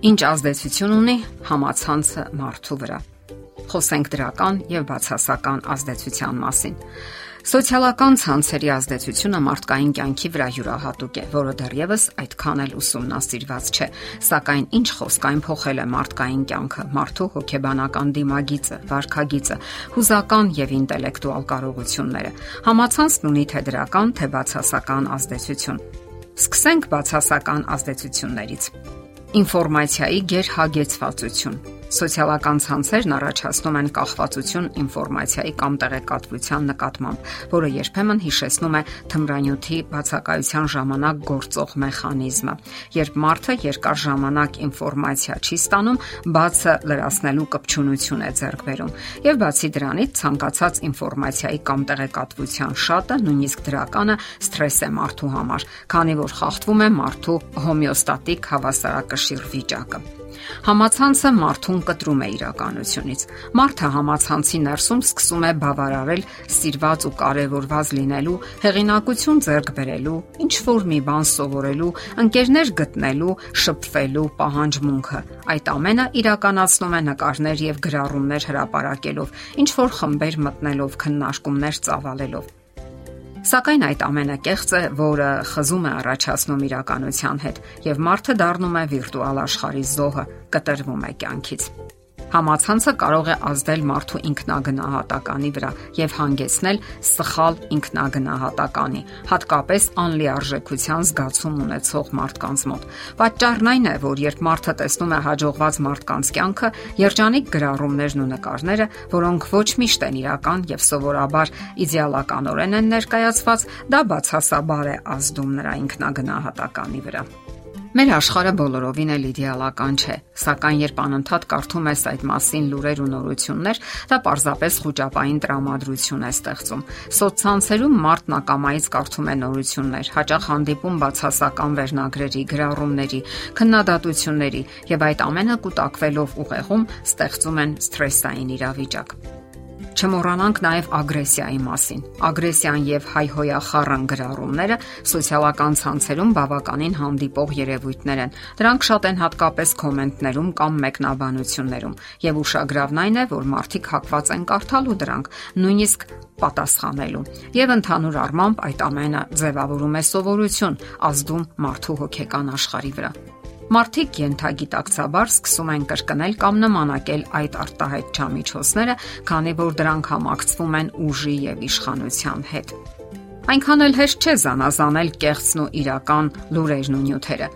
Ինչ ազդեցություն ունի համացանցը մարդու վրա։ Խոսենք դրական եւ բացասական ազդեցության մասին։ Սոցիալական ցանցերի ազդեցությունը մարդկային կյանքի վրա յուրահատուկ է, որը դեռևս այդքան էլ ուսումնասիրված չէ, սակայն ինչ խոսքային փոխել է մարդկային կյանքը, մարդու հոգեբանական դիմագիծը, վարքագիծը, հուզական եւ ինտելեկտուալ կարողությունները։ Համացանցն ունի թե դրական, թե բացասական ազդեցություն։ Սկսենք բացասական ազդեցություններից ինֆորմացիայի գերհագեցվածություն Սոցիալական ցանցերն առաջացնում են կախվածություն ինֆորմացիայի կամ տեղեկատվության նկատմամբ, որը երբեմն հիշեցնում է թմրանյութի բացակայության ժամանակ գործող մեխանիզմը։ Երբ մարդը երկար ժամանակ ինֆորմացիա չի ստանում, բացը լրացնելու կպչունություն է ձեռք բերում։ Եվ բացի դրանից, ցանկացած ինֆորմացիայի կամ տեղեկատվության շատը, նույնիսկ դրականը, սթրես է մարդու համար, քանի որ խախտվում է մարդու հոմեոստատիկ հավասարակշիռ վիճակը։ Համացանցը մարդուն կտրում է իրականությունից։ Մարդը համացանցի ներսում սկսում է բավարարել սիրված ու կարևորված լինելու, հեղինակություն ձեռք բերելու, ինչ որ մի բան սովորելու, ընկերներ գտնելու, շփվելու պահանջմունքը։ Այդ ամենը իրականացնում է նկարներ եւ գրառումներ հրապարակելով, ինչ որ խմբեր մտնելով, քննարկումներ ծավալելով։ Սակայն այդ ամենը կեղծ է, որը խզում է առաջացնում իրականության հետ, եւ մարդը դառնում է վիրտուալ աշխարհի զոհը, կտրվում է կյանքից։ Համացանցը կարող է ազդել մարդու ինքնագնահատականի վրա եւ հանգեցնել սխալ ինքնագնահատականի, հատկապես անլիարժեքության զգացում ունեցող մարդկանց մոտ։ Պատճառն այն է, որ երբ մարդը տեսնում է հաջողված մարդկանց կյանքը, երջանիկ գրառումներն ու նկարները, որոնք ոչ միշտ են իրական եւ սովորաբար իդեալականորեն են ներկայացված, դա բացասաբար է ազդում նրա ինքնագնահատականի վրա։ Մեր աշխարհը բոլորովին էլ իդեալական չէ, սակայն երբ անընդհատ կարդում ես այդ մասին լուրեր ու նորություններ, դա պարզապես խոճապային տրամադրություն է ստեղծում։ Սոցցանցերում մարդն ակամայից կարդում է նորություններ, հաճախ հանդիպում բացասական վերնագրերի, գրառումների, քննադատությունների եւ այդ ամենը կուտակվելով ուղեղում ստեղծում են սթրեսային իրավիճակ։ Չմոռանանք նաև ագրեսիայի մասին։ Ագրեսիան եւ հայհոյախառն գրառումները սոցիալական ցանցերում բավականին հանդիպող երևույթներ են։ Դրանք շատ են հատկապես կոմենտներում կամ մեկնաբանություններում, եւ ուշագրավն այն է, որ մարդիկ հակված են կարդալու դրանք, նույնիսկ պատասխանելու։ Եվ ընդհանուր առմամբ այդ ամենը ձևավորում է սովորություն, ազդում մարդու հոգեկան աշխարհի վրա։ Մարդիկ յենթագիտակցաբար սկսում են կրկնել կամ նմանակել այդ արտահայտ չամիջոցները, քանի որ դրանք համակցվում են ուժի եւ իշխանության հետ։ Այնքան էլ հեշտ չէ զանազանել կեղծն ու իրական լուրերն ու նյութերը։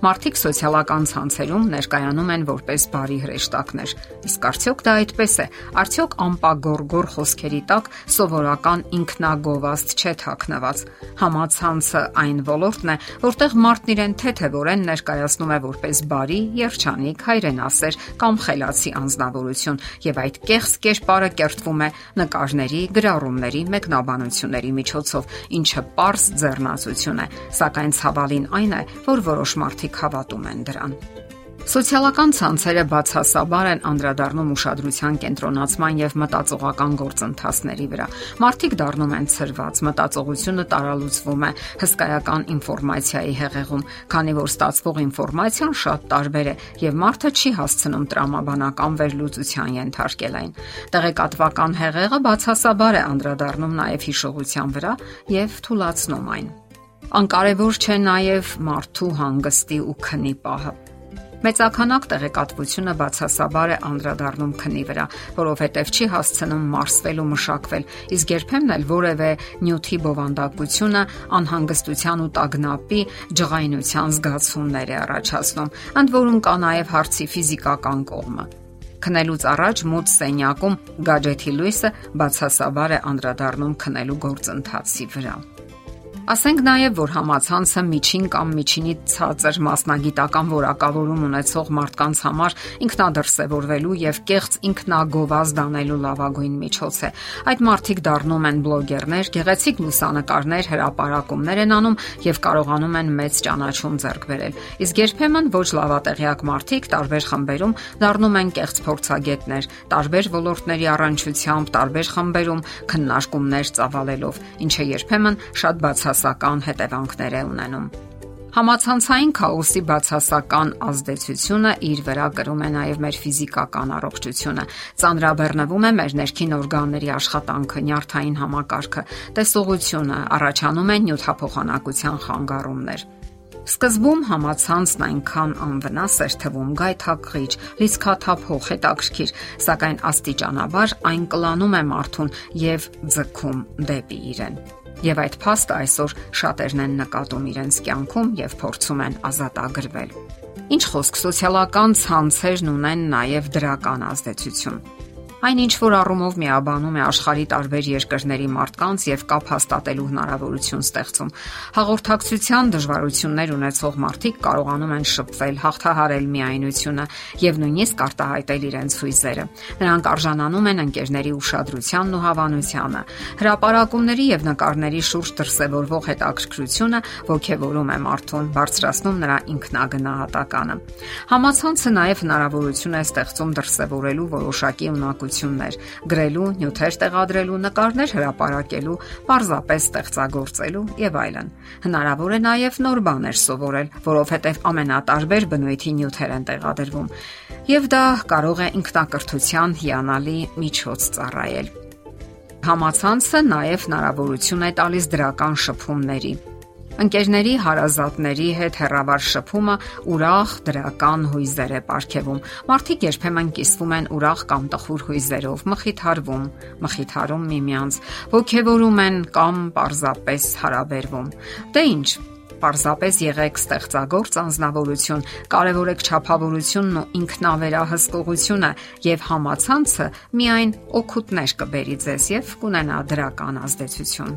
Մարդիկ սոցիալական ցանցերում ներկայանում են որպես բարի հրեշտակներ։ Իսկ արդյոք դա այդպես է։ Արդյոք ամպագորգոր խոսքերի տակ սովորական ինքնագովազդ չէ թաքնված։ Համացանցը այն ոլորտն է, որտեղ մարդն իրեն թեթևորեն ներկայացնում է որպես բարի, երջանիկ, հայրենասեր կամ խելացի անznավորություն, եւ այդ կեղծ կերպարը կերտվում է նկարների, գրառումների, մեկնաբանությունների միջոցով, ինչը པարս ձեռնացություն է։ Սակայն ցավալին այն է, որ որոշ մարդիկ մարդիկ հավատում են դրան։ Սոցիալական ցանցերը բացասաբար են անդրադառնում ուշադրության կենտրոնացման եւ մտածողական գործընթացների վրա։ Մարդիկ դառնում են ծրված, մտածողությունը տարալուծվում է հսկայական ինֆորմացիայի հեղեղում, քանի որ ստացվող ինֆորմացիան շատ տարբեր է եւ մարդը չի հասցնում տրամաբանական վերլուծության ենթարկել այն։ Տեղեկատվական հեղեղը բացասաբար է անդրադառնում նաեւ հիշողության վրա եւ թույլաtsնում այն։ Անկարևոր չէ նաև մարդու հանգստի ու քնի պահը։ Մեծականակ տեղեկատվությունը բացասաբար է անդրադառնում քնի վրա, որովհետև չի հասցնում մարսվել ու մշակվել, իսկ երբեմն էլ որևէ նյութի բովանդակությունը անհանգստության ու տագնապի, ջղայնության զգացումներ է առաջացնում։ Ընդ որում կա նաև հարցի ֆիզիկական կողմը։ Քնելուց առաջ մութ սենյակում գadgety լույսը բացասաբար է անդրադառնում քնելու գործընթացի վրա։ Ասենք նաև, որ համացանցը միջին կամ միջինից ցածր մասնագիտական որակավորում ունեցող մարդկանց համար ինքնադրսևորվելու եւ կեղծ ինքնագովազ դանելու լավագույն միջոց է։ Այդ մարդիկ դառնում են բլոգերներ, գեղեցիկ լուսանկարներ, հրապարակումներ են անում եւ կարողանում են մեծ ճանաչում ձեռք բերել։ Իսկ երբեմն ոչ լավատեղյակ մարդիկ տարբեր խմբերում դառնում են կեղծ փորձագետներ, տարբեր ոլորտների առնչությամբ, տարբեր խմբերում քննարկումներ ծավալելով, ինչը երբեմն շատ բացահայտ տնտեսական հետևանքներ է ունենում։ Համացանցային քաոսի բացասական ազդեցությունը իր վրա կրում է նաև մեր ֆիզիկական առողջությունը։ Ծանրաբեռնվում է մեր ներքին օրգանների աշխատանքը, նյարդային համակարգը, տեսողությունը, առաջանում են նյութափոխանակության խանգարումներ։ Սկզբում համացանցն այնքան անվնաս էր թվում, գայթակղիչ, լիցքաթափող, հետաքրքիր, սակայն աստիճանաբար այն կլանում է մարդուն եւ ձգում դեպի իրեն։ Եվ այդ փաստը այսօր շատերն են նկատում իրենց կյանքում եւ փորձում են ազատագրվել։ Ինչ խոսք, սոցիալական ցանցերն ունեն նաև դրական ազդեցություն։ Այն ինչ որ առումով միաբանում է աշխարի տարբեր երկրների մարդկանց եւ կապ հաստատելու հնարավորություն ստեղծում։ Հաղորդակցության դժվարություններ ունեցող մարդիկ կարողանում են շփվել, հաղթահարել միայնությունը եւ նույնիսկ արտահայտել իրենց հույզերը։ Նրանք արժանանում են ընկերների ուշադրությանն ու հավանությանը։ Հրապարակումների եւ նկարների շուրջ դրսեւորվող հետաքրքրությունը ողջևորում է մարդուն, բարձրացնում նրա ինքնագնահատականը։ Համացանցը նաեւ հնարավորություն է ստեղծում դրսեւորելու որոշակի ունակություն հնարավորություններ՝ գրելու, նյութեր տեղադրելու, նկարներ հրապարակելու, պարզապես ստեղծագործելու եւ այլն։ Հնարավոր է նաեւ նոր բաներ սովորել, որովհետեւ ամենատարբեր բնույթի նյութեր են տեղադրվում։ Եվ դա կարող է ինքնակրթության հիանալի միջոց ծառայել։ Համացանցը նաև հնարավորություն է տալիս դրական շփումների Ընկերների հարազատների հետ հերավար շփումը ուրախ դրական հույզեր է ապարգևում։ Մարդիկ երբեմն կիսվում են ուրախ կամ տխուր հույզերով, մխիթարվում, մխիթարում միմյանց, ողքեվորում են կամ պարզապես հարաբերվում։ Դե ինչ, Պարզապես եղեք ստեղծագործ անznավորություն, կարևորեք ճափավորությունն ու ինքնավերահսկողությունը եւ համացանցը միայն օգուտներ կբերի ձեզ եւ կունենա դրական ազդեցություն։